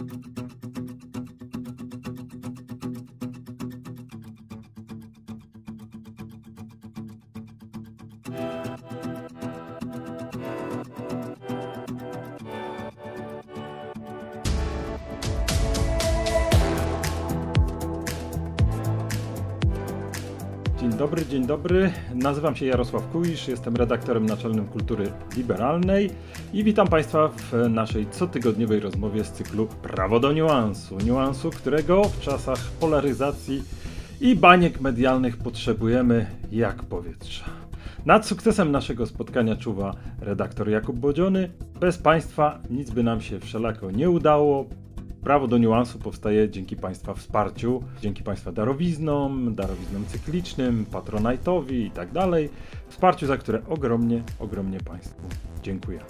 Dzień dobry, dzień dobry. Nazywam się Jarosław Kuisz, jestem redaktorem naczelnym Kultury Liberalnej i witam Państwa w naszej cotygodniowej rozmowie z cyklu Prawo do niuansu. Niuansu, którego w czasach polaryzacji i baniek medialnych potrzebujemy jak powietrza. Nad sukcesem naszego spotkania czuwa redaktor Jakub Bodziony. Bez Państwa nic by nam się wszelako nie udało. Prawo do niuansu powstaje dzięki Państwa wsparciu, dzięki Państwa darowiznom, darowiznom cyklicznym, patronajtowi i tak dalej. Wsparciu, za które ogromnie, ogromnie Państwu dziękuję.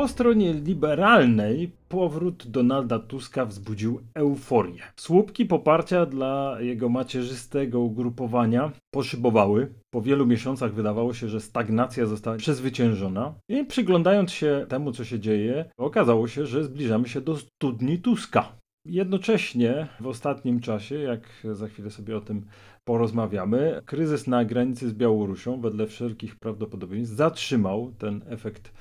Po stronie liberalnej powrót Donalda Tuska wzbudził euforię. Słupki poparcia dla jego macierzystego ugrupowania poszybowały. Po wielu miesiącach wydawało się, że stagnacja została przezwyciężona. I przyglądając się temu, co się dzieje, okazało się, że zbliżamy się do studni Tuska. Jednocześnie w ostatnim czasie, jak za chwilę sobie o tym porozmawiamy, kryzys na granicy z Białorusią, wedle wszelkich prawdopodobieństw, zatrzymał ten efekt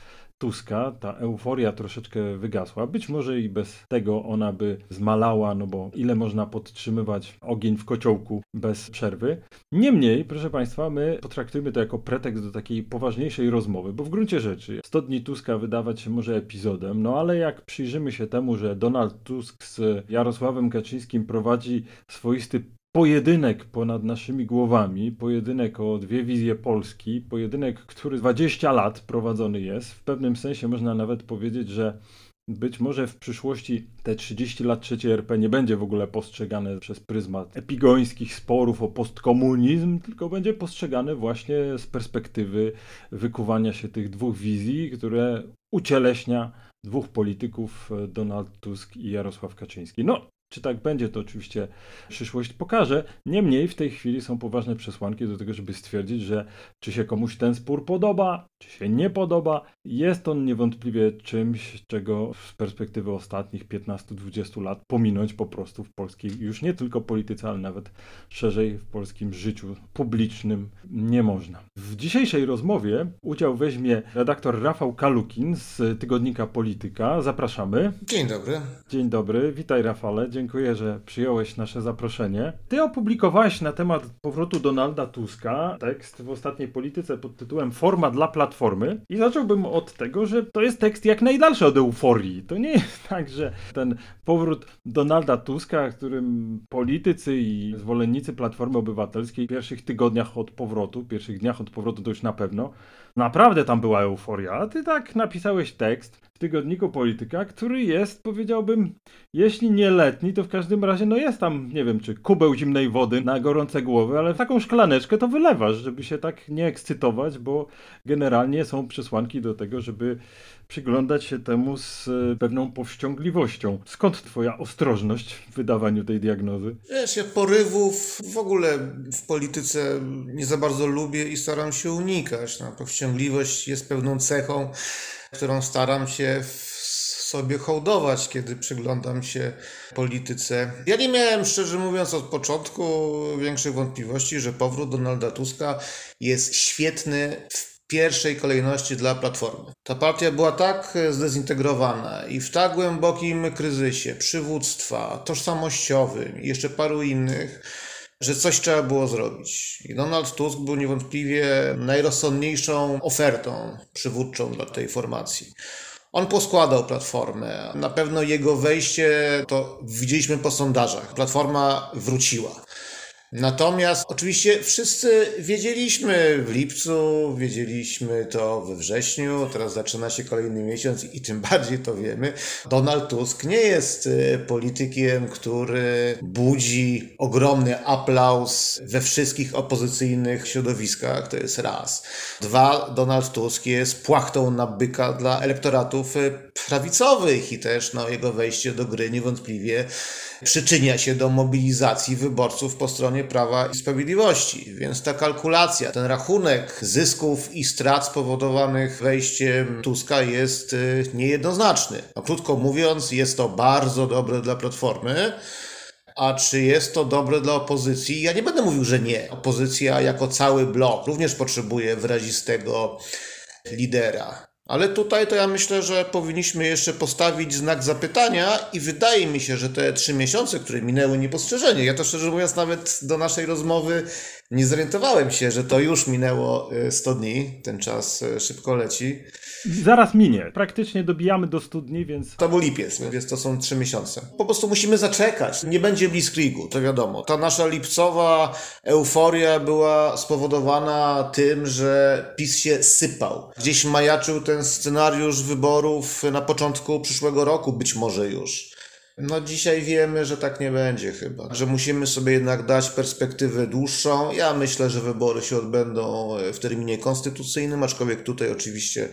Tuska, ta euforia troszeczkę wygasła. Być może i bez tego ona by zmalała, no bo ile można podtrzymywać ogień w kociołku bez przerwy. Niemniej, proszę Państwa, my potraktujmy to jako pretekst do takiej poważniejszej rozmowy, bo w gruncie rzeczy 100 dni Tuska wydawać się może epizodem, no ale jak przyjrzymy się temu, że Donald Tusk z Jarosławem Kaczyńskim prowadzi swoisty pojedynek ponad naszymi głowami, pojedynek o dwie wizje Polski, pojedynek, który 20 lat prowadzony jest. W pewnym sensie można nawet powiedzieć, że być może w przyszłości te 30 lat trzeciej RP nie będzie w ogóle postrzegane przez pryzmat epigońskich sporów o postkomunizm, tylko będzie postrzegane właśnie z perspektywy wykuwania się tych dwóch wizji, które ucieleśnia dwóch polityków Donald Tusk i Jarosław Kaczyński. No, czy tak będzie, to oczywiście przyszłość pokaże. Niemniej w tej chwili są poważne przesłanki do tego, żeby stwierdzić, że czy się komuś ten spór podoba, czy się nie podoba. Jest on niewątpliwie czymś, czego z perspektywy ostatnich 15-20 lat pominąć po prostu w polskiej, już nie tylko polityce, ale nawet szerzej w polskim życiu publicznym nie można. W dzisiejszej rozmowie udział weźmie redaktor Rafał Kalukin z tygodnika Polityka. Zapraszamy. Dzień dobry. Dzień dobry, witaj Rafale dziękuję, że przyjąłeś nasze zaproszenie. Ty opublikowałeś na temat powrotu Donalda Tuska tekst w ostatniej polityce pod tytułem Forma dla Platformy i zacząłbym od tego, że to jest tekst jak najdalszy od euforii. To nie jest tak, że ten powrót Donalda Tuska, którym politycy i zwolennicy Platformy Obywatelskiej w pierwszych tygodniach od powrotu, pierwszych dniach od powrotu to już na pewno, naprawdę tam była euforia. A ty tak napisałeś tekst w tygodniku Polityka, który jest, powiedziałbym, jeśli nie letni, to w każdym razie, no jest tam, nie wiem, czy kubeł zimnej wody na gorące głowy, ale taką szklaneczkę to wylewasz, żeby się tak nie ekscytować, bo generalnie są przesłanki do tego, żeby przyglądać się temu z e, pewną powściągliwością. Skąd twoja ostrożność w wydawaniu tej diagnozy? Wiesz, ja porywów w ogóle w polityce nie za bardzo lubię i staram się unikać. No, powściągliwość jest pewną cechą, którą staram się w sobie hołdować, kiedy przyglądam się polityce. Ja nie miałem, szczerze mówiąc, od początku większych wątpliwości, że powrót Donalda Tuska jest świetny w pierwszej kolejności dla Platformy. Ta partia była tak zdezintegrowana i w tak głębokim kryzysie przywództwa, tożsamościowym i jeszcze paru innych, że coś trzeba było zrobić. I Donald Tusk był niewątpliwie najrozsądniejszą ofertą przywódczą dla tej formacji. On poskładał platformę. Na pewno jego wejście to widzieliśmy po sondażach. Platforma wróciła. Natomiast oczywiście wszyscy wiedzieliśmy w lipcu, wiedzieliśmy to we wrześniu, teraz zaczyna się kolejny miesiąc i tym bardziej to wiemy. Donald Tusk nie jest y, politykiem, który budzi ogromny aplauz we wszystkich opozycyjnych środowiskach, to jest raz. Dwa, Donald Tusk jest płachtą na byka dla elektoratów y, prawicowych i też no, jego wejście do gry niewątpliwie przyczynia się do mobilizacji wyborców po stronie Prawa i Sprawiedliwości. Więc ta kalkulacja, ten rachunek zysków i strat spowodowanych wejściem Tuska jest y, niejednoznaczny. No, krótko mówiąc, jest to bardzo dobre dla Platformy. A czy jest to dobre dla opozycji? Ja nie będę mówił, że nie. Opozycja jako cały blok również potrzebuje wyrazistego lidera. Ale tutaj to ja myślę, że powinniśmy jeszcze postawić znak zapytania i wydaje mi się, że te trzy miesiące, które minęły niepostrzeżenie, ja to szczerze mówiąc nawet do naszej rozmowy nie zorientowałem się, że to już minęło 100 y, dni, ten czas y, szybko leci. Zaraz minie. Praktycznie dobijamy do studni, więc. To był lipiec, więc to są trzy miesiące. Po prostu musimy zaczekać. Nie będzie Blitzkriegu, to wiadomo. Ta nasza lipcowa euforia była spowodowana tym, że PiS się sypał. Gdzieś majaczył ten scenariusz wyborów na początku przyszłego roku, być może już. No dzisiaj wiemy, że tak nie będzie chyba, że musimy sobie jednak dać perspektywę dłuższą. Ja myślę, że wybory się odbędą w terminie konstytucyjnym, aczkolwiek tutaj oczywiście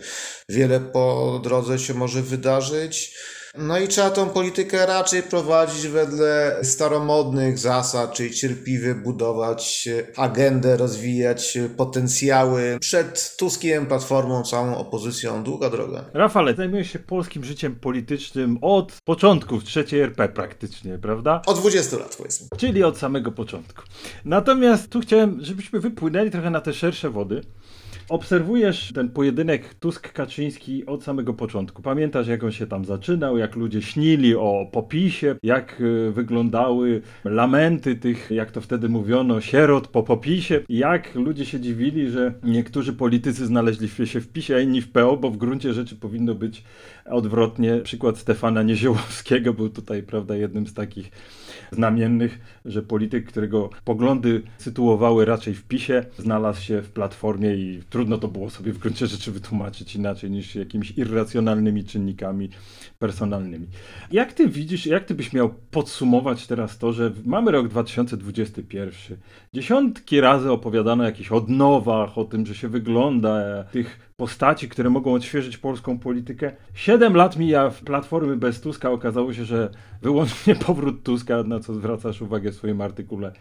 wiele po drodze się może wydarzyć. No i trzeba tą politykę raczej prowadzić wedle staromodnych zasad, czyli cierpliwie budować agendę, rozwijać potencjały. Przed Tuskiem, Platformą, całą opozycją długa droga. Rafale, zajmujesz się polskim życiem politycznym od początków trzeciej RP praktycznie, prawda? Od 20 lat powiedzmy. Czyli od samego początku. Natomiast tu chciałem, żebyśmy wypłynęli trochę na te szersze wody. Obserwujesz ten pojedynek Tusk-Kaczyński od samego początku. Pamiętasz, jak on się tam zaczynał, jak ludzie śnili o popisie, jak y, wyglądały lamenty tych, jak to wtedy mówiono, sierot po popisie, jak ludzie się dziwili, że niektórzy politycy znaleźli się w PiSie, a inni w PO, bo w gruncie rzeczy powinno być odwrotnie. Przykład Stefana Nieziołowskiego był tutaj, prawda, jednym z takich znamiennych, że polityk, którego poglądy sytuowały raczej w PiSie, znalazł się w Platformie i trudno to było sobie w gruncie rzeczy wytłumaczyć inaczej niż jakimiś irracjonalnymi czynnikami personalnymi. Jak ty widzisz, jak ty byś miał podsumować teraz to, że mamy rok 2021, dziesiątki razy opowiadano o jakichś odnowach, o tym, że się wygląda tych postaci, które mogą odświeżyć polską politykę. Siedem lat mija w Platformy bez Tuska, okazało się, że wyłącznie powrót Tuska, na co zwracasz uwagę w swoim artykule,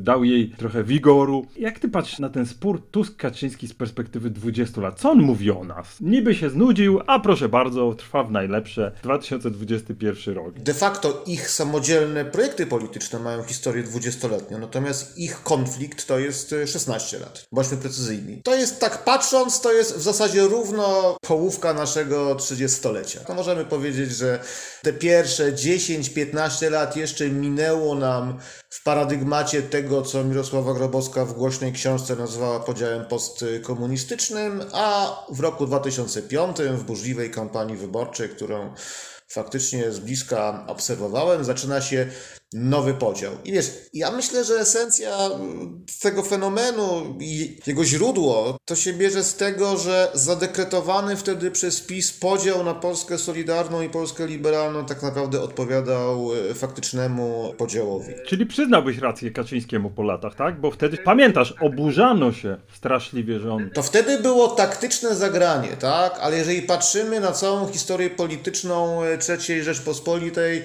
dał jej trochę wigoru. Jak ty patrzysz na ten spór Tusk-Kaczyński z perspektywy 20 lat? Co on mówi o nas? Niby się znudził, a proszę bardzo, trwa w najlepsze 2021 rok. De facto ich samodzielne projekty polityczne mają historię 20-letnią, natomiast ich konflikt to jest 16 lat. Bądźmy precyzyjni. To jest tak patrząc, to jest w zasadzie równo połówka naszego 30-lecia. To możemy powiedzieć, że te pierwsze 10-15 lat jeszcze minęło nam w paradygmacie tego, co Mirosława Grabowska w głośnej książce nazwała podziałem postkomunistycznym, a w roku 2005 w burzliwej kampanii wyborczej, którą faktycznie z bliska obserwowałem, zaczyna się nowy podział. I wiesz, ja myślę, że esencja tego fenomenu i jego źródło to się bierze z tego, że zadekretowany wtedy przez PiS podział na Polskę Solidarną i Polskę Liberalną tak naprawdę odpowiadał e, faktycznemu podziałowi. Czyli przyznałbyś rację Kaczyńskiemu po latach, tak? Bo wtedy, pamiętasz, oburzano się straszliwie, że on... To wtedy było taktyczne zagranie, tak? Ale jeżeli patrzymy na całą historię polityczną III Rzeczpospolitej,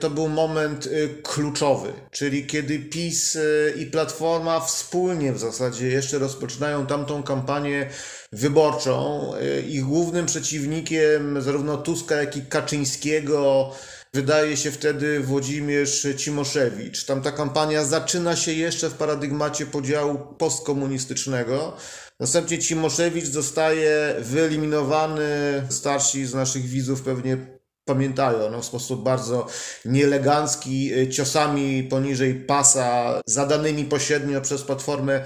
to był moment y, kluczowy, czyli kiedy PiS y, i Platforma wspólnie w zasadzie jeszcze rozpoczynają tamtą kampanię wyborczą. Y, ich głównym przeciwnikiem zarówno Tuska, jak i Kaczyńskiego wydaje się wtedy Włodzimierz Cimoszewicz. Tam ta kampania zaczyna się jeszcze w paradygmacie podziału postkomunistycznego. Następnie Cimoszewicz zostaje wyeliminowany. Starsi z naszych widzów pewnie pamiętają no, w sposób bardzo nieelegancki, y, ciosami poniżej pasa, zadanymi pośrednio przez Platformę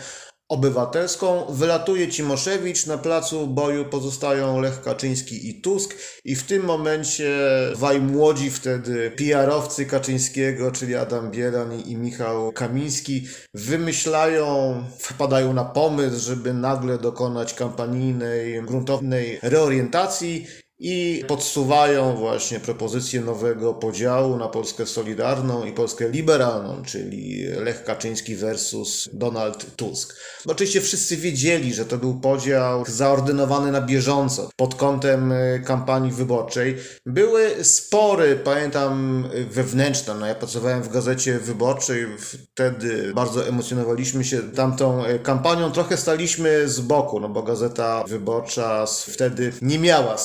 Obywatelską. Wylatuje Cimoszewicz, na placu boju pozostają Lech Kaczyński i Tusk i w tym momencie dwaj młodzi wtedy PR-owcy Kaczyńskiego, czyli Adam Bielan i Michał Kamiński, wymyślają, wpadają na pomysł, żeby nagle dokonać kampanijnej, gruntownej reorientacji i podsuwają właśnie propozycję nowego podziału na Polskę Solidarną i Polskę Liberalną, czyli Lech Kaczyński versus Donald Tusk. Oczywiście wszyscy wiedzieli, że to był podział zaordynowany na bieżąco pod kątem e, kampanii wyborczej. Były spory, pamiętam, wewnętrzne. No ja pracowałem w gazecie wyborczej, wtedy bardzo emocjonowaliśmy się tamtą e, kampanią. Trochę staliśmy z boku, no bo gazeta wyborcza wtedy nie miała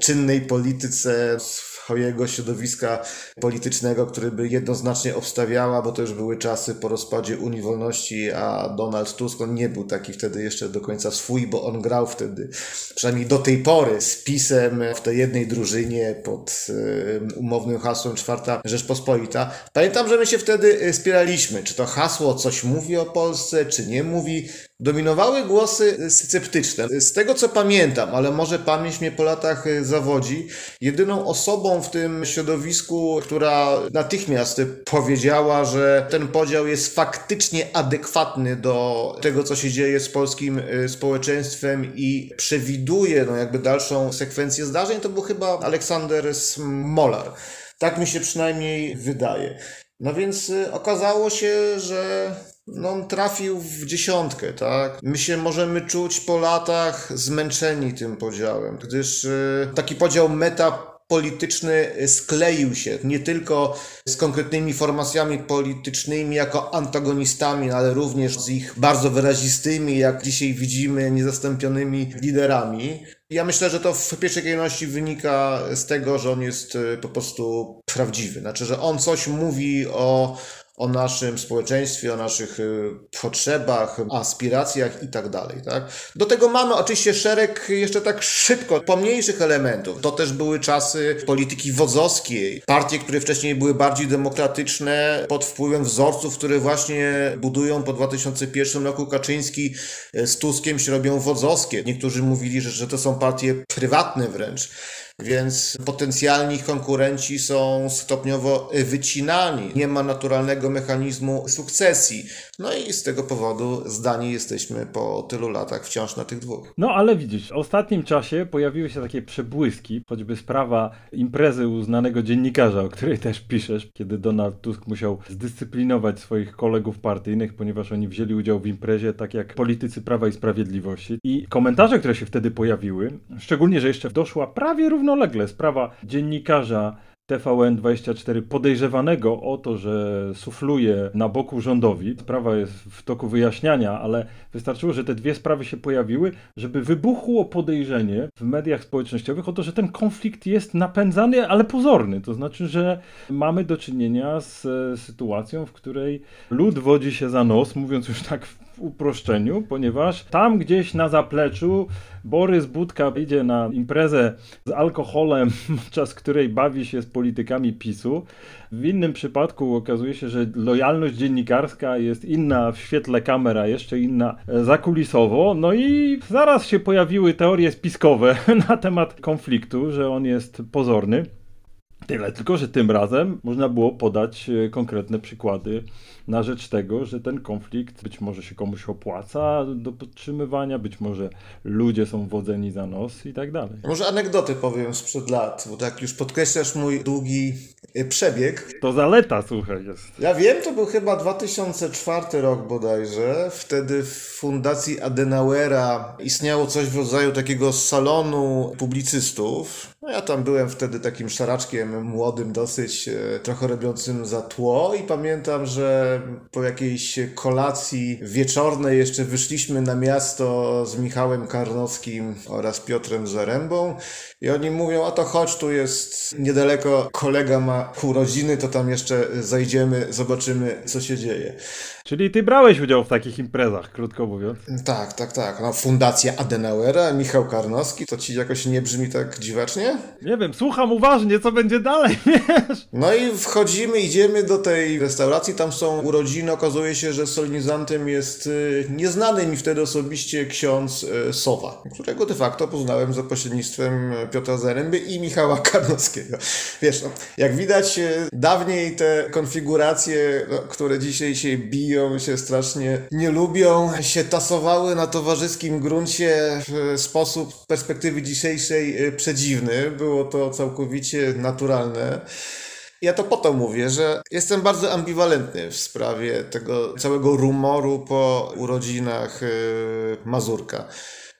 czynnej polityce swojego środowiska politycznego, który by jednoznacznie obstawiała, bo to już były czasy po rozpadzie Unii Wolności, a Donald Tusk, on nie był taki wtedy jeszcze do końca swój, bo on grał wtedy, przynajmniej do tej pory, z pisem w tej jednej drużynie pod umownym hasłem Czwarta Rzeczpospolita. Pamiętam, że my się wtedy y, spieraliśmy, czy to hasło coś mówi o Polsce, czy nie mówi. Dominowały głosy sceptyczne. Z tego co pamiętam, ale może pamięć mnie po latach y, zawodzi, jedyną osobą w tym środowisku, która natychmiast powiedziała, że ten podział jest faktycznie adekwatny do tego, co się dzieje z polskim y, społeczeństwem i przewiduje no, jakby dalszą sekwencję zdarzeń, to był chyba Aleksander Smolar. Tak mi się przynajmniej wydaje. No więc y, okazało się, że no, on trafił w dziesiątkę, tak? My się możemy czuć po latach zmęczeni tym podziałem, gdyż y, taki podział meta polityczny skleił się nie tylko z konkretnymi formacjami politycznymi jako antagonistami, ale również z ich bardzo wyrazistymi, jak dzisiaj widzimy, niezastąpionymi liderami. Ja myślę, że to w pierwszej kolejności wynika z tego, że on jest y, po prostu prawdziwy. Znaczy, że on coś mówi o o naszym społeczeństwie, o naszych y, potrzebach, aspiracjach i tak dalej. Tak? Do tego mamy oczywiście szereg jeszcze tak szybko pomniejszych elementów. To też były czasy polityki wodzowskiej. Partie, które wcześniej były bardziej demokratyczne, pod wpływem wzorców, które właśnie budują po 2001 roku Kaczyński y, z Tuskiem się robią wodzowskie. Niektórzy mówili, że, że to są partie prywatne wręcz więc potencjalni konkurenci są stopniowo wycinani. Nie ma naturalnego mechanizmu sukcesji. No i z tego powodu zdani jesteśmy po tylu latach wciąż na tych dwóch. No ale widzisz, w ostatnim czasie pojawiły się takie przebłyski, choćby sprawa imprezy uznanego dziennikarza, o której też piszesz, kiedy Donald Tusk musiał zdyscyplinować swoich kolegów partyjnych, ponieważ oni wzięli udział w imprezie, tak jak politycy Prawa i Sprawiedliwości. I komentarze, które się wtedy pojawiły, szczególnie, że jeszcze doszła prawie równolegle sprawa dziennikarza TVN24 podejrzewanego o to, że sufluje na boku rządowi. Sprawa jest w toku wyjaśniania, ale wystarczyło, że te dwie sprawy się pojawiły, żeby wybuchło podejrzenie w mediach społecznościowych o to, że ten konflikt jest napędzany, ale pozorny. To znaczy, że mamy do czynienia z sytuacją, w której lud wodzi się za nos, mówiąc już tak w uproszczeniu, ponieważ tam gdzieś na zapleczu Borys Budka idzie na imprezę z alkoholem, podczas której bawi się z politykami PiSu. W innym przypadku okazuje się, że lojalność dziennikarska jest inna w świetle kamera, jeszcze inna zakulisowo. No i zaraz się pojawiły teorie spiskowe na temat konfliktu, że on jest pozorny. Tyle tylko, że tym razem można było podać e, konkretne przykłady na rzecz tego, że ten konflikt być może się komuś opłaca do podtrzymywania, być może ludzie są wodzeni za nos i tak dalej. Może anegdoty powiem sprzed lat, bo tak już podkreślasz mój długi e, przebieg. To zaleta, słuchaj, jest. Ja wiem, to był chyba 2004 rok bodajże. Wtedy w Fundacji Adenauera istniało coś w rodzaju takiego salonu publicystów. No ja tam byłem wtedy takim szaraczkiem młodym dosyć, e, trochę robiącym za tło i pamiętam, że po jakiejś kolacji wieczornej jeszcze wyszliśmy na miasto z Michałem Karnowskim oraz Piotrem Zarębą i oni mówią, a to chodź, tu jest niedaleko, kolega ma urodziny, to tam jeszcze zajdziemy, zobaczymy, co się dzieje. Czyli ty brałeś udział w takich imprezach, krótko mówiąc. Tak, tak, tak. No, Fundacja Adenauera, Michał Karnowski, to ci jakoś nie brzmi tak dziwacznie? Nie wiem, słucham uważnie, co będzie dalej, wiesz? No i wchodzimy, idziemy do tej restauracji, tam są urodziny, okazuje się, że solennizantem jest y, nieznany mi wtedy osobiście ksiądz y, Sowa, którego de facto poznałem za pośrednictwem Piotra Zaręby i Michała Karnowskiego. Wiesz, no, jak widać, y, dawniej te konfiguracje, no, które dzisiaj się biją, się strasznie nie lubią, się tasowały na towarzyskim gruncie w sposób z perspektywy dzisiejszej y, przedziwny. Było to całkowicie naturalne. Ja to po to mówię, że jestem bardzo ambiwalentny w sprawie tego całego rumoru po urodzinach y, Mazurka.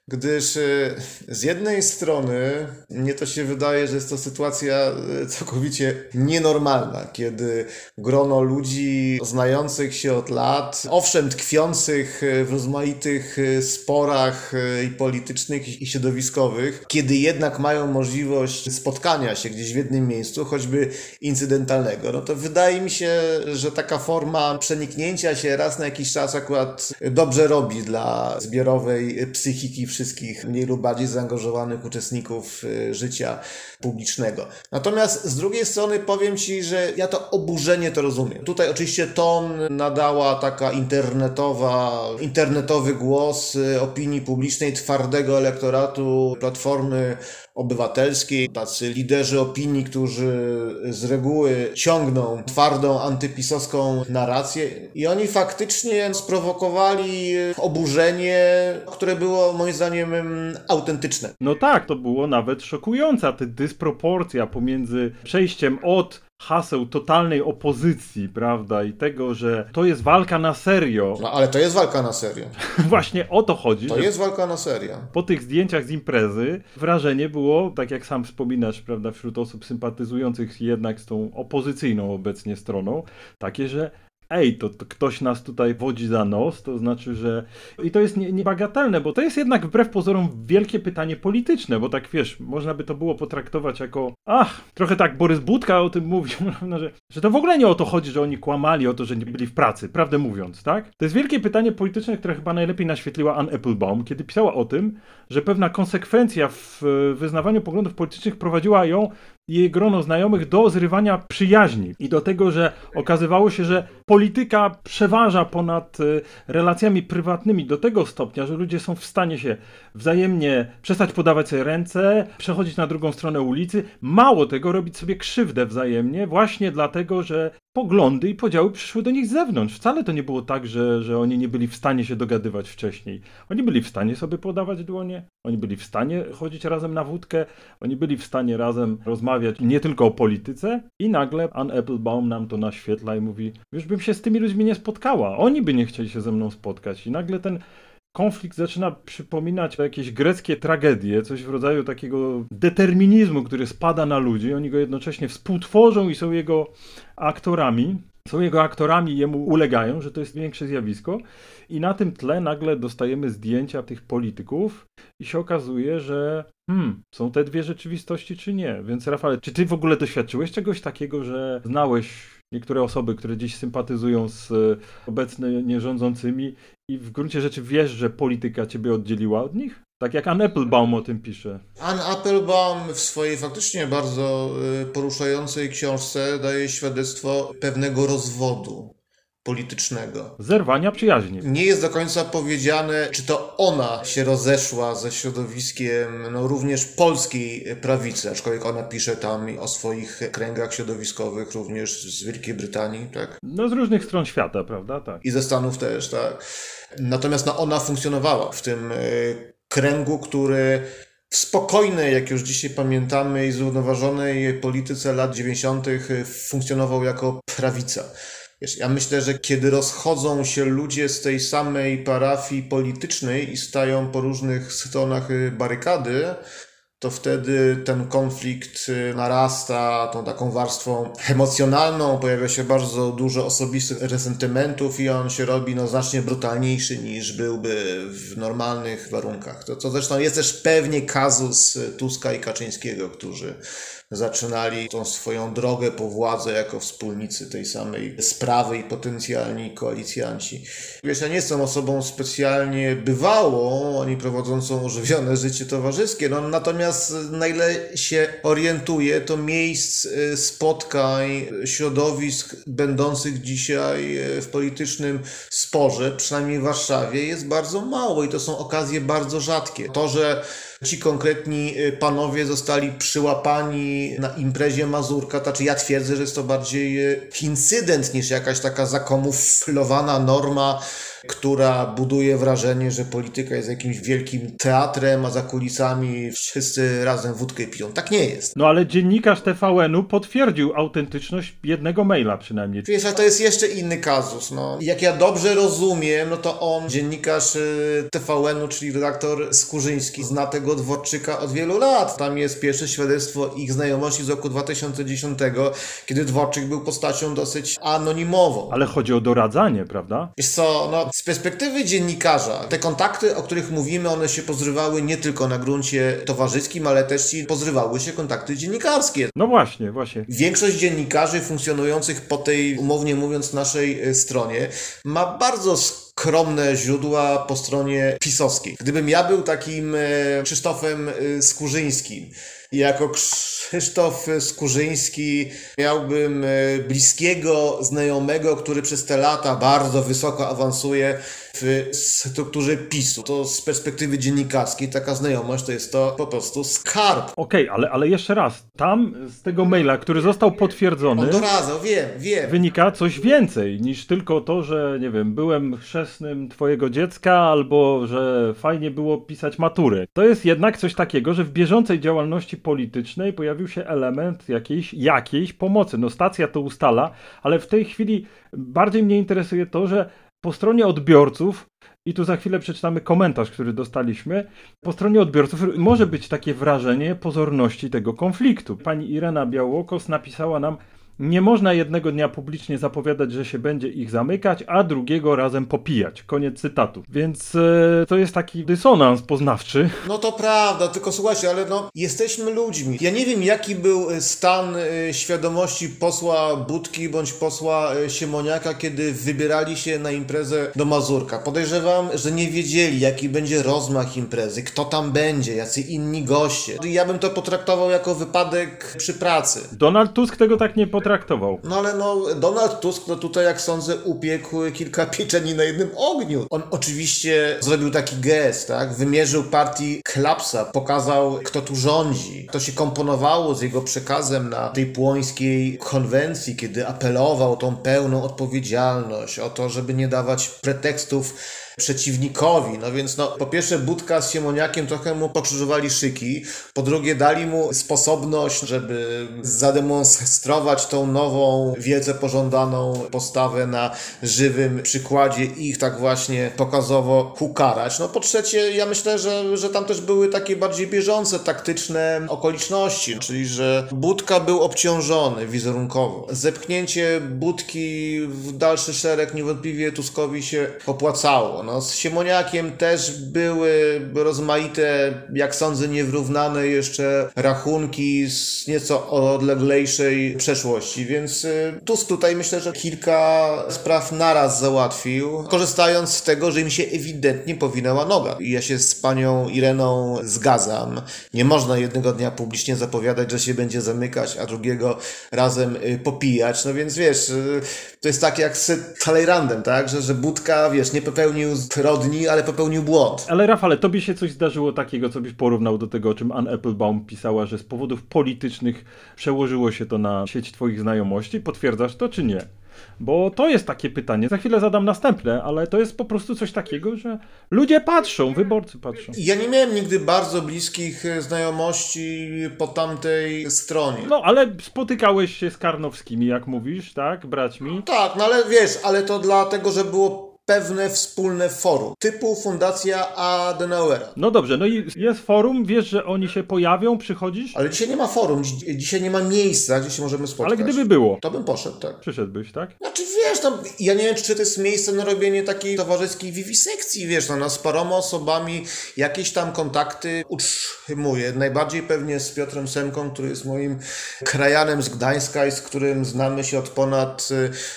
Gdyż y, z jednej strony mnie to się wydaje, że jest to sytuacja y, całkowicie nienormalna, kiedy grono ludzi znających się od lat, owszem tkwiących y, w rozmaitych sporach i politycznych i środowiskowych, kiedy jednak mają możliwość spotkania się gdzieś w jednym miejscu, choćby incydentalnego, no to wydaje mi się, że taka forma przeniknięcia się raz na jakiś czas akurat dobrze robi dla zbiorowej psychiki wszystkich mniej lub bardziej zaangażowanych uczestników y, życia publicznego. Natomiast z drugiej strony powiem Ci, że ja to oburzenie to rozumiem. Tutaj oczywiście ton nadała taka internetowa, internetowy głos y, opinii publicznej twardego elektoratu Platformy Obywatelskiej, tacy liderzy opinii, którzy z reguły ciągną twardą antypisowską narrację i oni faktycznie sprowokowali oburzenie, które było moim zdaniem autentyczne. No tak, to było nawet szokująca ta dysproporcja pomiędzy przejściem od haseł totalnej opozycji, prawda, i tego, że to jest walka na serio. No ale to jest walka na serio. Właśnie o to chodzi. To jest walka na serio. Po tych zdjęciach z imprezy wrażenie było, tak jak sam wspominasz, prawda, wśród osób sympatyzujących jednak z tą opozycyjną obecnie stroną, takie, że ej, to, to, ktoś nas tutaj wodzi za nos, to znaczy, że... I to jest niebagatelne, bo to jest jednak wbrew pozorom wielkie pytanie polityczne, bo tak wiesz, można by to było potraktować jako, ach, trochę tak Borys Budka o tym mówił, że, że to w ogóle nie o to chodzi, że oni kłamali o to, że nie byli w pracy, prawdę mówiąc, tak? To jest wielkie pytanie polityczne, które chyba najlepiej naświetliła Ann Applebaum, kiedy pisała o tym, że pewna konsekwencja w wyznawaniu poglądów politycznych prowadziła ją jej grono znajomych do zrywania przyjaźni. I do tego, że okazywało się, że polityka przeważa ponad y, relacjami prywatnymi do tego stopnia, że ludzie są w stanie się wzajemnie przestać podawać sobie ręce, przechodzić na drugą stronę ulicy, mało tego robić sobie krzywdę wzajemnie, właśnie dlatego, że poglądy i podziały przyszły do nich z zewnątrz. Wcale to nie było tak, że, że oni nie byli w stanie się dogadywać wcześniej. Oni byli w stanie sobie podawać dłonie, oni byli w stanie chodzić razem na wódkę, oni byli w stanie razem rozmawiać nie tylko o polityce i nagle Ann Applebaum nam to naświetla i mówi, już bym się z tymi ludźmi nie spotkała, oni by nie chcieli się ze mną spotkać i nagle ten konflikt zaczyna przypominać jakieś greckie tragedie, coś w rodzaju takiego determinizmu, który spada na ludzi. Oni go jednocześnie współtworzą i są jego aktorami. Są jego aktorami i jemu ulegają, że to jest większe zjawisko. I na tym tle nagle dostajemy zdjęcia tych polityków i się okazuje, że hmm, są te dwie rzeczywistości czy nie. Więc Rafale, czy ty w ogóle doświadczyłeś czegoś takiego, że znałeś niektóre osoby, które dziś sympatyzują z e, obecnie rządzącymi i w gruncie rzeczy wiesz, że polityka ciebie oddzieliła od nich? Tak jak Ann Applebaum o tym pisze. Ann Applebaum w swojej faktycznie bardzo e, poruszającej książce daje świadectwo pewnego rozwodu politycznego. Zerwania przyjaźni. Nie jest do końca powiedziane, czy to ona się rozeszła ze środowiskiem no, również polskiej prawicy, aczkolwiek ona pisze tam o swoich kręgach środowiskowych, również z Wielkiej Brytanii, tak? No z różnych stron świata, prawda? Tak. I ze Stanów też, tak. Natomiast no, ona funkcjonowała w tym y, kręgu, który w spokojnej, jak już dzisiaj pamiętamy, i zrównoważonej polityce lat 90. funkcjonował jako prawica. Wiesz, ja myślę, że kiedy rozchodzą się ludzie z tej samej parafii politycznej i stają po różnych stronach y, barykady, to wtedy ten konflikt y, narasta tą taką warstwą emocjonalną, pojawia się bardzo dużo osobistych resentymentów i on się robi no, znacznie brutalniejszy niż byłby w normalnych warunkach. To, to zresztą jest też pewnie kazus Tuska i Kaczyńskiego, którzy zaczynali tą swoją drogę po władzę jako wspólnicy tej samej sprawy i potencjalni koalicjanci. Wiesz, ja nie jestem osobą specjalnie bywałą, ani prowadzącą ożywione życie towarzyskie, no natomiast na ile się orientuję, to miejsc y, spotkań, środowisk będących dzisiaj y, w politycznym sporze, przynajmniej w Warszawie, jest bardzo mało i to są okazje bardzo rzadkie. To, że ci konkretni y, panowie zostali przyłapani na imprezie Mazurka, to znaczy ja twierdzę, że jest to bardziej incydent niż jakaś taka zakamuflowana norma, która buduje wrażenie, że polityka jest jakimś wielkim teatrem, a za kulisami wszyscy razem wódkę piją. Tak nie jest. No ale dziennikarz TVN-u potwierdził autentyczność jednego maila przynajmniej. Wiesz, ale to jest jeszcze inny kazus. No. Jak ja dobrze rozumiem, no to on, dziennikarz y, TVN-u, czyli redaktor Skurzyński, zna tego Dworczyka od wielu lat. Tam jest pierwsze świadectwo ich znajomości z roku 2010, kiedy Dworczyk był postacią dosyć anonimową. Ale chodzi o doradzanie, prawda? Wiesz co, no z perspektywy dziennikarza, te kontakty, o których mówimy, one się pozrywały nie tylko na gruncie towarzyskim, ale też i pozrywały się kontakty dziennikarskie. No właśnie, właśnie. Większość dziennikarzy funkcjonujących po tej, umownie mówiąc, naszej e, stronie ma bardzo skromne źródła po stronie pisowskiej. Gdybym ja był takim e, Krzysztofem e, Skurzyńskim, jako Krzysztof Skurzyński miałbym bliskiego znajomego, który przez te lata bardzo wysoko awansuje w strukturze PiSu. To z perspektywy dziennikarskiej taka znajomość to jest to po prostu skarb. Okej, okay, ale, ale jeszcze raz, tam z tego maila, który został potwierdzony, On doradzał, wiem, wiem. wynika coś więcej niż tylko to, że nie wiem, byłem chrzestnym twojego dziecka albo że fajnie było pisać matury. To jest jednak coś takiego, że w bieżącej działalności politycznej pojawił się element jakiejś, jakiejś pomocy. No stacja to ustala, ale w tej chwili bardziej mnie interesuje to, że po stronie odbiorców, i tu za chwilę przeczytamy komentarz, który dostaliśmy, po stronie odbiorców może być takie wrażenie pozorności tego konfliktu. Pani Irena Białokos napisała nam, nie można jednego dnia publicznie zapowiadać, że się będzie ich zamykać, a drugiego razem popijać. Koniec cytatu. Więc e, to jest taki dysonans poznawczy. No to prawda, tylko słuchajcie, ale no jesteśmy ludźmi. Ja nie wiem, jaki był e, stan e, świadomości posła Budki bądź posła e, Siemoniaka, kiedy wybierali się na imprezę do Mazurka. Podejrzewam, że nie wiedzieli, jaki będzie rozmach imprezy, kto tam będzie, jacy inni goście. Ja bym to potraktował jako wypadek przy pracy. Donald Tusk tego tak nie potraktował traktował. No ale no, Donald Tusk, no tutaj jak sądzę, upiekł kilka pieczeni na jednym ogniu. On oczywiście zrobił taki gest, tak? Wymierzył partii klapsa, pokazał, kto tu rządzi. To się komponowało z jego przekazem na tej płońskiej konwencji, kiedy apelował o tą pełną odpowiedzialność, o to, żeby nie dawać pretekstów przeciwnikowi. No więc no, po pierwsze Budka z Siemoniakiem trochę mu pokrzyżowali szyki, po drugie dali mu sposobność, żeby zademonstrować tą nową, wielce pożądaną postawę na żywym przykładzie i ich tak właśnie pokazowo ukarać. No po trzecie, ja myślę, że, że tam też były takie bardziej bieżące, taktyczne okoliczności, czyli że Budka był obciążony wizerunkowo. Zepchnięcie Budki w dalszy szereg niewątpliwie Tuskowi się opłacało. No, z Siemoniakiem też były rozmaite, jak sądzę, niewyrównane jeszcze rachunki z nieco odleglejszej przeszłości, więc y, Tusk tutaj myślę, że kilka spraw naraz załatwił, korzystając z tego, że im się ewidentnie powinęła noga. I ja się z panią Ireną zgadzam. Nie można jednego dnia publicznie zapowiadać, że się będzie zamykać, a drugiego razem y, popijać. No więc wiesz, y, to jest tak jak z Talleyrandem, tak? Że, że Budka, wiesz, nie popełnił zbrodni, ale popełnił błąd. Ale Rafale, tobie się coś zdarzyło takiego, co byś porównał do tego, o czym Ann Applebaum pisała, że z powodów politycznych przełożyło się to na sieć twoich znajomości? Potwierdzasz to, czy nie? Bo to jest takie pytanie. Za chwilę zadam następne, ale to jest po prostu coś takiego, że ludzie patrzą, wyborcy patrzą. Ja nie miałem nigdy bardzo bliskich e, znajomości po tamtej stronie. No, ale spotykałeś się z Karnowskimi, jak mówisz, tak, braćmi? Tak, no ale wiesz, ale to dlatego, że było pewne wspólne forum, typu Fundacja Adenauera. No dobrze, no i jest forum, wiesz, że oni się pojawią, przychodzisz? Ale dzisiaj nie ma forum, dzisiaj nie ma miejsca, gdzie się możemy spotkać. Ale gdyby było. To bym poszedł, tak. Przyszedłbyś, tak? Znaczy wiesz, no, ja nie wiem, czy to jest miejsce na robienie takiej towarzyskiej wiwisekcji, wiesz, no, no z paroma osobami jakieś tam kontakty utrzymuję. Najbardziej pewnie z Piotrem Semką, który jest moim krajanem z Gdańska i z którym znamy się od ponad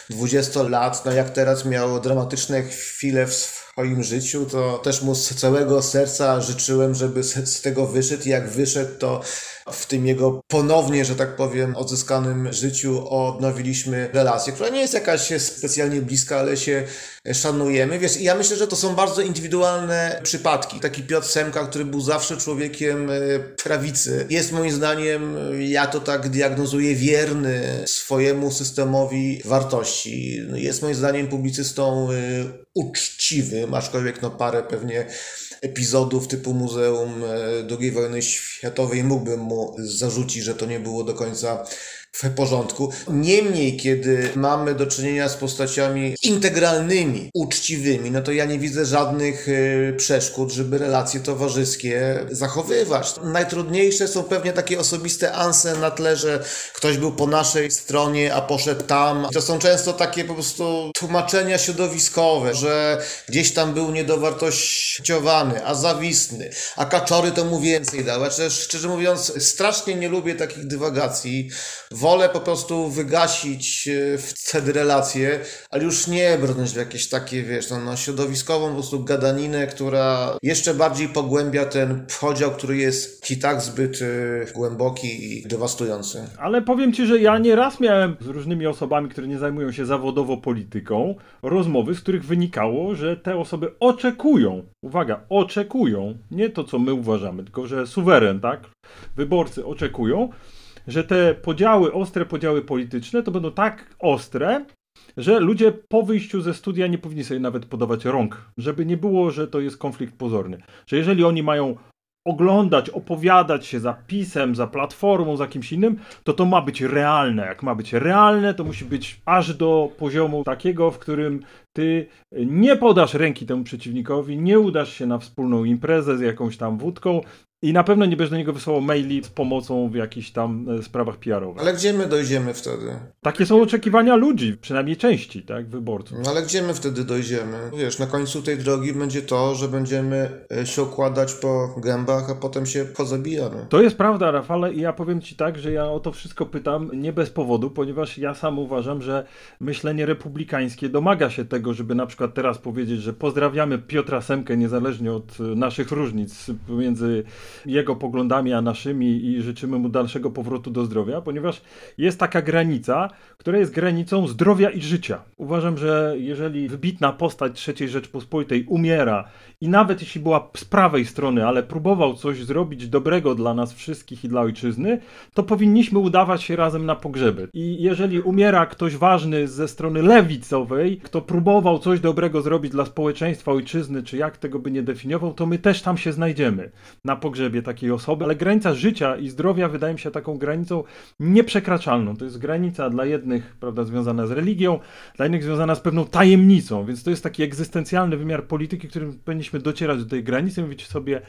20 y, lat, no jak teraz miał dramatyczne chwile w swoim życiu, to też mu z całego serca życzyłem, żeby z, tego wyszedł. Jak wyszedł, to w tym jego ponownie, że tak powiem, odzyskanym życiu odnowiliśmy relację, która nie jest jakaś specjalnie bliska, ale się szanujemy. Wiesz, ja myślę, że to są bardzo indywidualne przypadki. Taki Piotr Semka, który był zawsze człowiekiem e, prawicy, jest moim zdaniem, ja to tak diagnozuję, wierny swojemu systemowi wartości. Jest moim zdaniem publicystą e, uczciwym, aczkolwiek no parę pewnie epizodów typu Muzeum e, II wojny światowej. Mógłbym mu zarzucić, że to nie było do końca w porządku. Niemniej, kiedy mamy do czynienia z postaciami integralnymi, uczciwymi, no to ja nie widzę żadnych y, przeszkód, żeby relacje towarzyskie zachowywać. Najtrudniejsze są pewnie takie osobiste anse na tle, że ktoś był po naszej stronie, a poszedł tam. To są często takie po prostu tłumaczenia środowiskowe, że gdzieś tam był niedowartościowany, a zawistny, a kaczory to mu więcej. Znaczy, szczerze mówiąc, strasznie nie lubię takich dywagacji wolę po prostu wygasić e, wtedy relacje, ale już nie brnąć w jakieś takie, wiesz, no, no środowiskową po prostu gadaninę, która jeszcze bardziej pogłębia ten podział, który jest i tak zbyt y, głęboki i dewastujący. Ale powiem Ci, że ja nieraz miałem z różnymi osobami, które nie zajmują się zawodowo polityką, rozmowy, z których wynikało, że te osoby oczekują, uwaga, oczekują, nie to co my uważamy, tylko że suweren, tak, wyborcy oczekują, że te podziały, ostre podziały polityczne to będą tak ostre, że ludzie po wyjściu ze studia nie powinni sobie nawet podawać rąk, żeby nie było, że to jest konflikt pozorny. Że jeżeli oni mają oglądać, opowiadać się za pisem, za platformą, za kimś innym, to to ma być realne. Jak ma być realne, to musi być aż do poziomu takiego, w którym ty nie podasz ręki temu przeciwnikowi, nie udasz się na wspólną imprezę z jakąś tam wódką, i na pewno nie będziesz do niego wysyłał maili z pomocą w jakichś tam e, sprawach PR-owych. Ale gdzie my dojdziemy wtedy? Takie są oczekiwania ludzi, przynajmniej części, tak, wyborców. No ale gdzie my wtedy dojdziemy? Wiesz, na końcu tej drogi będzie to, że będziemy e, się okładać po gębach, a potem się pozabijamy. To jest prawda, Rafale, i ja powiem Ci tak, że ja o to wszystko pytam nie bez powodu, ponieważ ja sam uważam, że myślenie republikańskie domaga się tego, żeby na przykład teraz powiedzieć, że pozdrawiamy Piotra Semkę niezależnie od e, naszych różnic pomiędzy jego poglądami, a naszymi i życzymy mu dalszego powrotu do zdrowia, ponieważ jest taka granica, która jest granicą zdrowia i życia. Uważam, że jeżeli wybitna postać III Rzeczpospolitej umiera i nawet jeśli była z prawej strony, ale próbował coś zrobić dobrego dla nas wszystkich i dla ojczyzny, to powinniśmy udawać się razem na pogrzeby. I jeżeli umiera ktoś ważny ze strony lewicowej, kto próbował coś dobrego zrobić dla społeczeństwa, ojczyzny, czy jak tego by nie definiował, to my też tam się znajdziemy na pogrzebie takiej osoby, ale granica życia i zdrowia wydaje mi się taką granicą nieprzekraczalną. To jest granica dla jednych, prawda, związana z religią, dla innych związana z pewną tajemnicą, więc to jest taki egzystencjalny wymiar polityki, którym powinniśmy docierać do tej granicy i mówić sobie,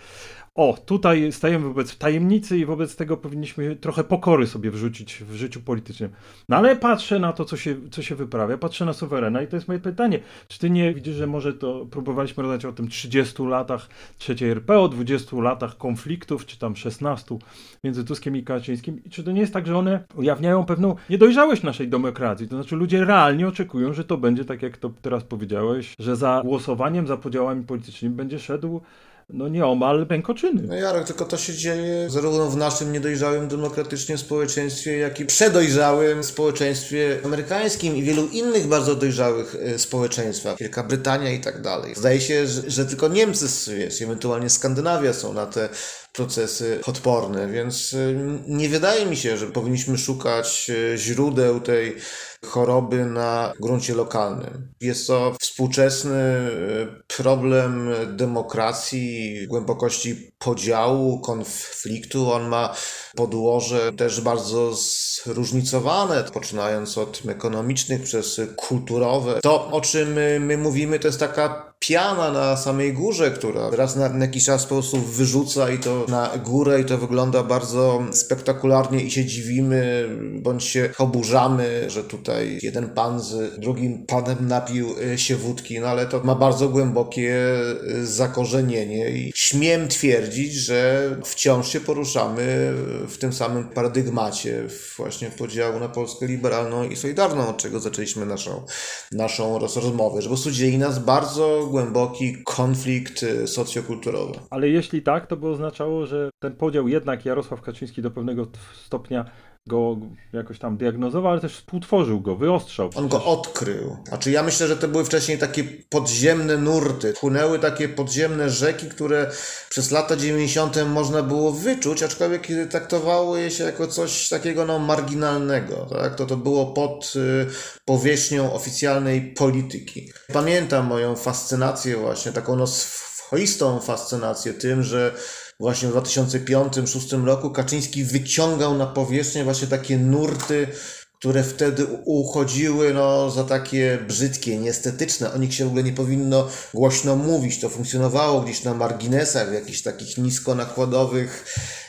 o, tutaj stajemy wobec tajemnicy i wobec tego powinniśmy trochę pokory sobie wrzucić w życiu politycznym. No ale patrzę na to, co się, co się wyprawia, patrzę na suwerena i to jest moje pytanie. Czy ty nie widzisz, że może to próbowaliśmy rozmawiać o tym 30 latach trzeciej RP, o 20 latach konfliktów, czy tam 16 między Tuskiem i Kaczyńskim? I czy to nie jest tak, że one ujawniają pewną niedojrzałość naszej demokracji? To znaczy ludzie realnie oczekują, że to będzie tak, jak to teraz powiedziałeś, że za głosowaniem, za podziałami politycznymi będzie szedł no nieomal pękoczyny. No Jarek, tylko to się dzieje zarówno w naszym niedojrzałym demokratycznym społeczeństwie, jak i przedojrzałym społeczeństwie amerykańskim i wielu innych bardzo dojrzałych e, społeczeństwach, Wielka Brytania i tak dalej. Zdaje się, że, że tylko Niemcy, wiesz, ewentualnie Skandynawia są na te procesy odporne, więc e, nie wydaje mi się, że powinniśmy szukać e, źródeł tej choroby na gruncie lokalnym. Jest to współczesny e, problem demokracji, głębokości podziału, konfliktu. On ma podłoże też bardzo zróżnicowane, poczynając od ekonomicznych przez kulturowe. To, o czym my, my mówimy, to jest taka piana na samej górze, która raz na, na jakiś czas po prostu wyrzuca i to na górę i to wygląda bardzo spektakularnie i się dziwimy, bądź się oburzamy, że tutaj tutaj jeden pan z drugim panem napił e, się wódki, no ale to ma bardzo głębokie e, zakorzenienie i śmiem twierdzić, że wciąż się poruszamy w tym samym paradygmacie właśnie podziału na Polskę liberalną i solidarną, od czego zaczęliśmy naszą, naszą rozmowę, że po prostu dzieli nas bardzo głęboki konflikt e, socjokulturowy. Ale jeśli tak, to by oznaczało, że ten podział jednak Jarosław Kaczyński do pewnego stopnia go jakoś tam diagnozował, ale też współtworzył go, wyostrzał. On go odkrył. Znaczy ja myślę, że to były wcześniej takie podziemne nurty. Płynęły takie podziemne rzeki, które przez lata 90. można było wyczuć, aczkolwiek traktowało je się jako coś takiego no, marginalnego. Tak? To to było pod y, powierzchnią oficjalnej polityki. Pamiętam moją fascynację właśnie, taką no, swoistą fascynację tym, że właśnie w 2005-2006 roku Kaczyński wyciągał na powierzchnię właśnie takie nurty, które wtedy uchodziły no, za takie brzydkie, nieestetyczne. O nich się w ogóle nie powinno głośno mówić. To funkcjonowało gdzieś na marginesach, w jakichś takich niskonakładowych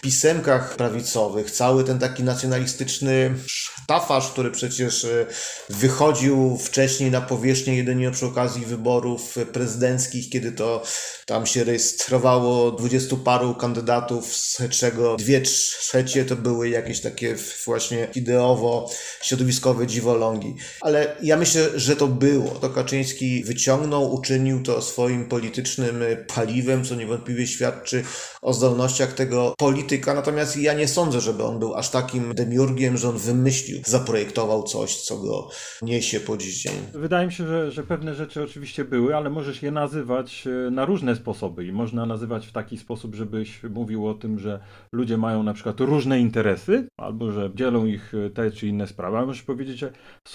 pisemkach prawicowych. Cały ten taki nacjonalistyczny sztafaż, który przecież e, wychodził wcześniej na powierzchnię jedynie przy okazji wyborów prezydenckich, kiedy to tam się rejestrowało dwudziestu paru kandydatów, z czego dwie trzecie to były jakieś takie właśnie ideowo środowiskowe dziwolągi. Ale ja myślę, że to było. To Kaczyński wyciągnął, uczynił to swoim politycznym paliwem, co niewątpliwie świadczy o zdolnościach tego polityka. Natomiast ja nie sądzę, żeby on był aż takim demiurgiem, że on wymyślił, zaprojektował coś, co go niesie po dziś dzień. Wydaje mi się, że, że pewne rzeczy oczywiście były, ale możesz je nazywać e, na różne sposoby i można nazywać w taki sposób, żebyś mówił o tym, że ludzie mają na przykład różne interesy, albo że dzielą ich e, te czy inne sprawy sprawa. Możesz powiedzieć, że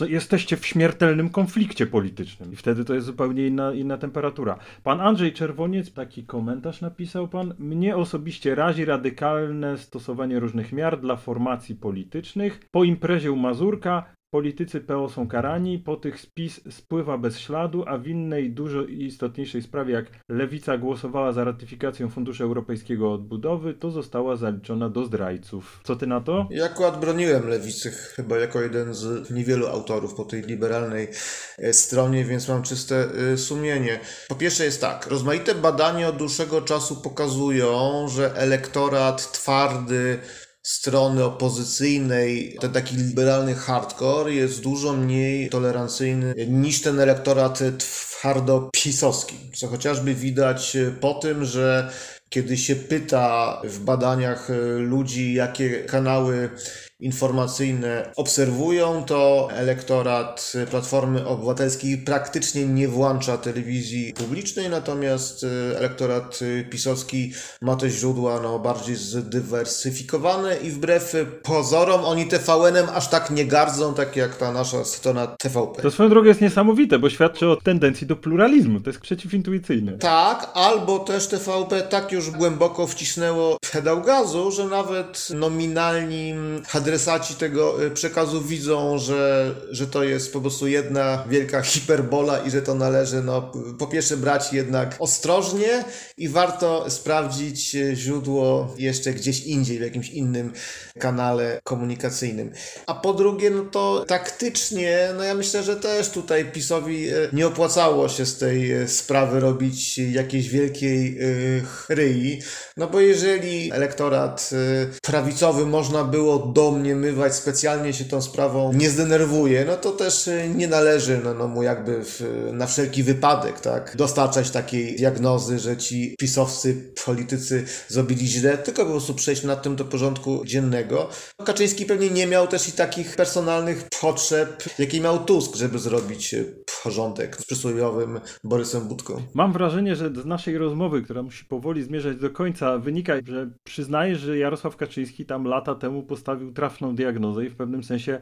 jesteście w śmiertelnym konflikcie politycznym i wtedy to jest zupełnie inna, inna temperatura. Pan Andrzej Czerwoniec, taki komentarz napisał pan, mnie osobiście razi stosowanie różnych miar dla formacji politycznych. Po imprezie u Mazurka Politycy PO są karani, po tych spis spływa bez śladu, a w innej, dużo istotniejszej sprawie, jak Lewica głosowała za ratyfikacją Funduszu Europejskiego Odbudowy, to została zaliczona do zdrajców. Co ty na to? Ja akurat broniłem Lewicy chyba jako jeden z niewielu autorów po tej liberalnej e, stronie, więc mam czyste e, sumienie. Po pierwsze jest tak, rozmaite badania od dłuższego czasu pokazują, że elektorat twardy strony opozycyjnej, ten taki liberalny hardcore jest dużo mniej tolerancyjny niż ten elektorat twardo pisowski, co chociażby widać po tym, że kiedy się pyta w badaniach ludzi, jakie kanały informacyjne obserwują, to elektorat Platformy Obywatelskiej praktycznie nie włącza telewizji publicznej, natomiast e, elektorat pisowski ma te źródła no, bardziej zdywersyfikowane i wbrew pozorom oni TVN-em aż tak nie gardzą, tak jak ta nasza strona TVP. To swoją drogą jest niesamowite, bo świadczy o tendencji do pluralizmu. To jest przeciwintuicyjne. Tak, albo też TVP tak już głęboko wcisnęło pedał gazu, że nawet nominalni hadry adresaci tego y, przekazu widzą, że, że to jest po prostu jedna wielka hiperbola i że to należy no, po pierwsze brać jednak ostrożnie i warto sprawdzić y, źródło jeszcze gdzieś indziej, w jakimś innym kanale komunikacyjnym. A po drugie, no to taktycznie, no ja myślę, że też tutaj PiSowi y, nie opłacało się z tej sprawy robić jakiejś wielkiej chryi, no bo jeżeli elektorat prawicowy można było do domniemywać, specjalnie się tą sprawą nie zdenerwuje, no to też y, nie należy no, no mu jakby w, na wszelki wypadek, tak, dostarczać takiej diagnozy, że ci pisowscy politycy zrobili źle, tylko po prostu przejść nad tym do porządku dziennego. Kaczyński pewnie nie miał też i takich personalnych potrzeb, jakie miał Tusk, żeby zrobić y, porządek z przysłowiowym Borysem Budką. Mam wrażenie, że z naszej rozmowy, która musi powoli zmierzać do końca, wynika, że przyznajesz, że Jarosław Kaczyński tam lata temu postawił trafną diagnozę i w pewnym sensie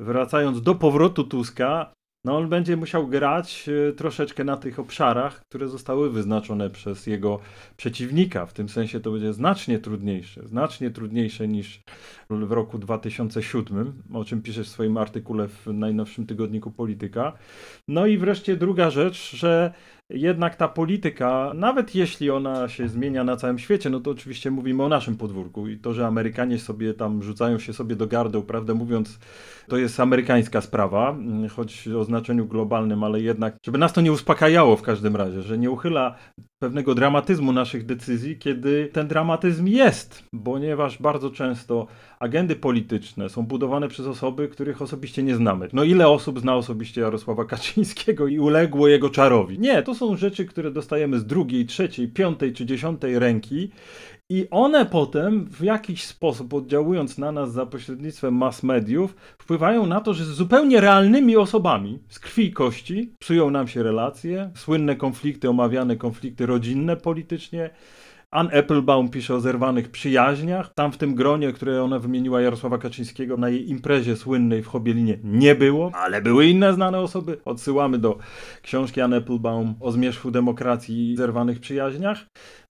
wracając do powrotu Tuska, no on będzie musiał grać e, troszeczkę na tych obszarach, które zostały wyznaczone przez jego przeciwnika. W tym sensie to będzie znacznie trudniejsze, znacznie trudniejsze niż w roku 2007, o czym piszesz w swoim artykule w najnowszym tygodniku Polityka. No i wreszcie druga rzecz, że jednak ta polityka, nawet jeśli ona się zmienia na całym świecie, no to oczywiście mówimy o naszym podwórku i to, że Amerykanie sobie tam rzucają się sobie do gardeł, prawdę mówiąc, to jest amerykańska sprawa, choć o znaczeniu globalnym, ale jednak, żeby nas to nie uspokajało w każdym razie, że nie uchyla pewnego dramatyzmu naszych decyzji, kiedy ten dramatyzm jest, ponieważ bardzo często agendy polityczne są budowane przez osoby, których osobiście nie znamy. No ile osób zna osobiście Jarosława Kaczyńskiego i uległo jego czarowi? Nie, to są rzeczy, które dostajemy z drugiej, trzeciej, piątej czy dziesiątej ręki i one potem w jakiś sposób, oddziałując na nas za pośrednictwem mass mediów, wpływają na to, że z zupełnie realnymi osobami z krwi i kości psują nam się relacje, słynne konflikty, omawiane konflikty rodzinne politycznie, Ann Applebaum pisze o zerwanych przyjaźniach. Tam w tym gronie, które ona wymieniła Jarosława Kaczyńskiego na jej imprezie słynnej w Chobielinie nie było, ale były inne znane osoby. Odsyłamy do książki Ann Applebaum o zmierzchu demokracji i zerwanych przyjaźniach.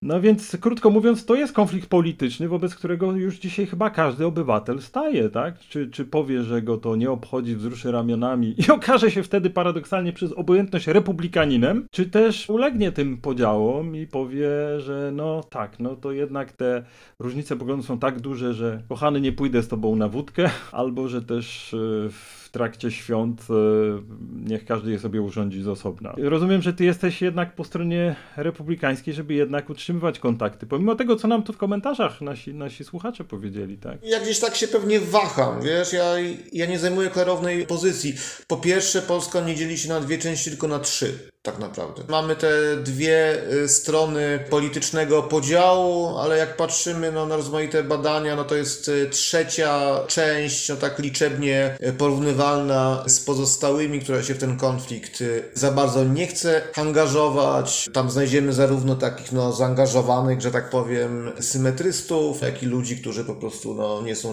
No więc, krótko mówiąc, to jest konflikt polityczny, wobec którego już dzisiaj chyba każdy obywatel staje, tak? Czy, czy powie, że go to nie obchodzi, wzruszy ramionami i okaże się wtedy paradoksalnie przez obojętność republikaninem, czy też ulegnie tym podziałom i powie, że no tak, no to jednak te różnice poglądów są tak duże, że kochany nie pójdę z tobą na wódkę, albo że też e, w trakcie świąt e, niech każdy je sobie urządzi z osobna. Rozumiem, że ty jesteś jednak po stronie republikańskiej, żeby jednak utrzymywać kontakty, pomimo tego, co nam tu w komentarzach nasi, nasi słuchacze powiedzieli, tak? Ja gdzieś tak się pewnie waham, wiesz, ja, ja nie zajmuję klarownej pozycji. Po pierwsze, Polska nie dzieli się na dwie części, tylko na trzy tak naprawdę. Mamy te dwie y, strony politycznego podziału, ale jak patrzymy no, na rozmaite badania, no to jest y, trzecia część, no tak liczebnie y, z pozostałymi, która się w ten konflikt za bardzo nie chce angażować. Tam znajdziemy zarówno takich no, zaangażowanych, że tak powiem, symetrystów, jak i ludzi, którzy po prostu no, nie są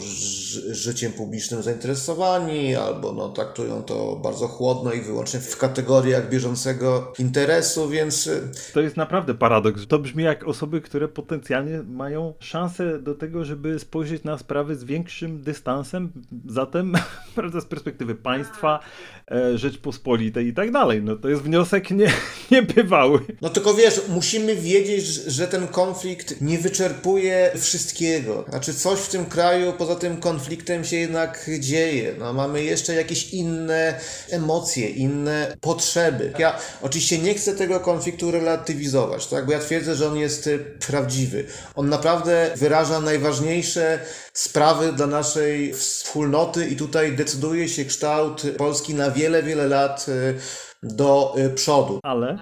życiem publicznym zainteresowani, albo no, traktują to bardzo chłodno i wyłącznie w kategoriach bieżącego interesu, więc... Y, to jest naprawdę paradoks. To brzmi jak osoby, które potencjalnie mają szansę do tego, żeby spojrzeć na sprawy z większym dystansem, zatem prawda, z perspektywy państwa, e, Rzeczpospolitej i tak dalej. No to jest wniosek nie, niebywały. No tylko wiesz, musimy wiedzieć, że ten konflikt nie wyczerpuje wszystkiego. Znaczy coś w tym kraju poza tym konfliktem się jednak dzieje. No, mamy jeszcze jakieś inne emocje, inne potrzeby. Ja Oczywiście nie chcę tego konfliktu relatywizować, tak? bo ja twierdzę, że on jest prawdziwy. On naprawdę wyraża najważniejsze sprawy dla naszej wspólnoty i tutaj decyduje się kształt Polski na wiele, wiele lat y, do y, przodu. Ale?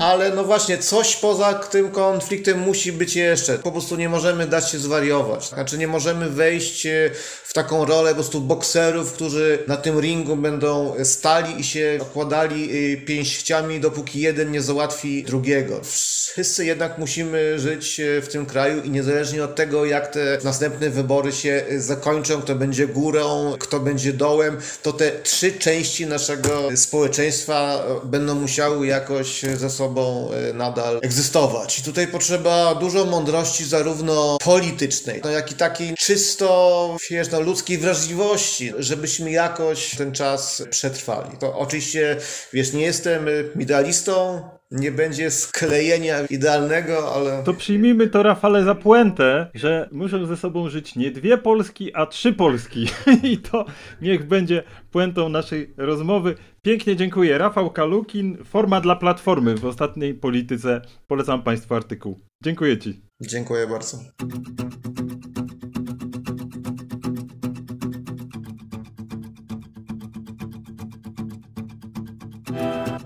Ale no właśnie, coś poza tym konfliktem musi być jeszcze. Po prostu nie możemy dać się zwariować. Znaczy nie możemy wejść y, w taką rolę po prostu bokserów, którzy na tym ringu będą stali i się okładali y, pięściami, dopóki jeden nie załatwi drugiego. Wszyscy jednak musimy żyć w tym kraju i niezależnie od tego, jak te następne wybory się zakończą, kto będzie górą, kto będzie dołem, to te trzy części naszego społeczeństwa będą musiały jakoś ze sobą e, nadal egzystować. I tutaj potrzeba dużo mądrości zarówno politycznej, no jak i takiej czysto, wiesz, no, ludzkiej wrażliwości, żebyśmy jakoś ten czas przetrwali. To oczywiście, wiesz, nie jestem idealistą, nie będzie sklejenia idealnego, ale... To przyjmijmy to, Rafale, za puentę, że muszą ze sobą żyć nie dwie Polski, a trzy Polski. I to niech będzie puentą naszej rozmowy. Pięknie dziękuję. Rafał Kalukin, forma dla Platformy w ostatniej polityce. Polecam Państwu artykuł. Dziękuję Ci. Dziękuję bardzo.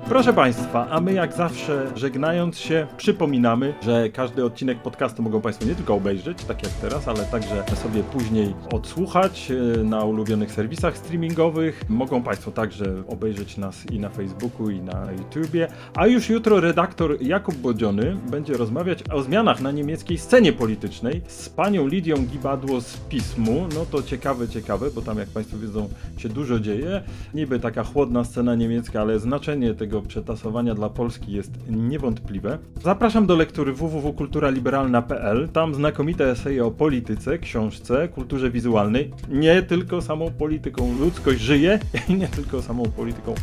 Proszę Państwa, a my jak zawsze żegnając się przypominamy, że każdy odcinek podcastu mogą Państwo nie tylko obejrzeć, tak jak teraz, ale także sobie później odsłuchać e, na ulubionych serwisach streamingowych. Mogą Państwo także obejrzeć nas i na Facebooku i na YouTubie. A już jutro redaktor Jakub Bodziony będzie rozmawiać o zmianach na niemieckiej scenie politycznej z panią Lidią Gibadło z Pismu. No to ciekawe, ciekawe, bo tam jak Państwo wiedzą się dużo dzieje. Niby taka chłodna scena niemiecka, ale znaczenie tego przetasowania dla Polski jest niewątpliwe. Zapraszam do lektury www.kulturaliberalna.pl. Tam znakomite eseje o polityce, książce, kulturze wizualnej. Nie tylko samą polityką ludzkość żyje i nie tylko samą polityką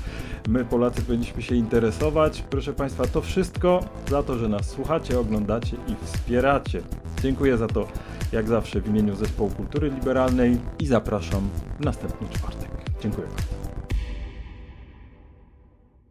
my Polacy powinniśmy się interesować. Proszę Państwa, to wszystko za to, że nas słuchacie, oglądacie i wspieracie. Dziękuję za to, jak zawsze, w imieniu Zespołu Kultury Liberalnej i zapraszam w następny czwartek. Dziękuję.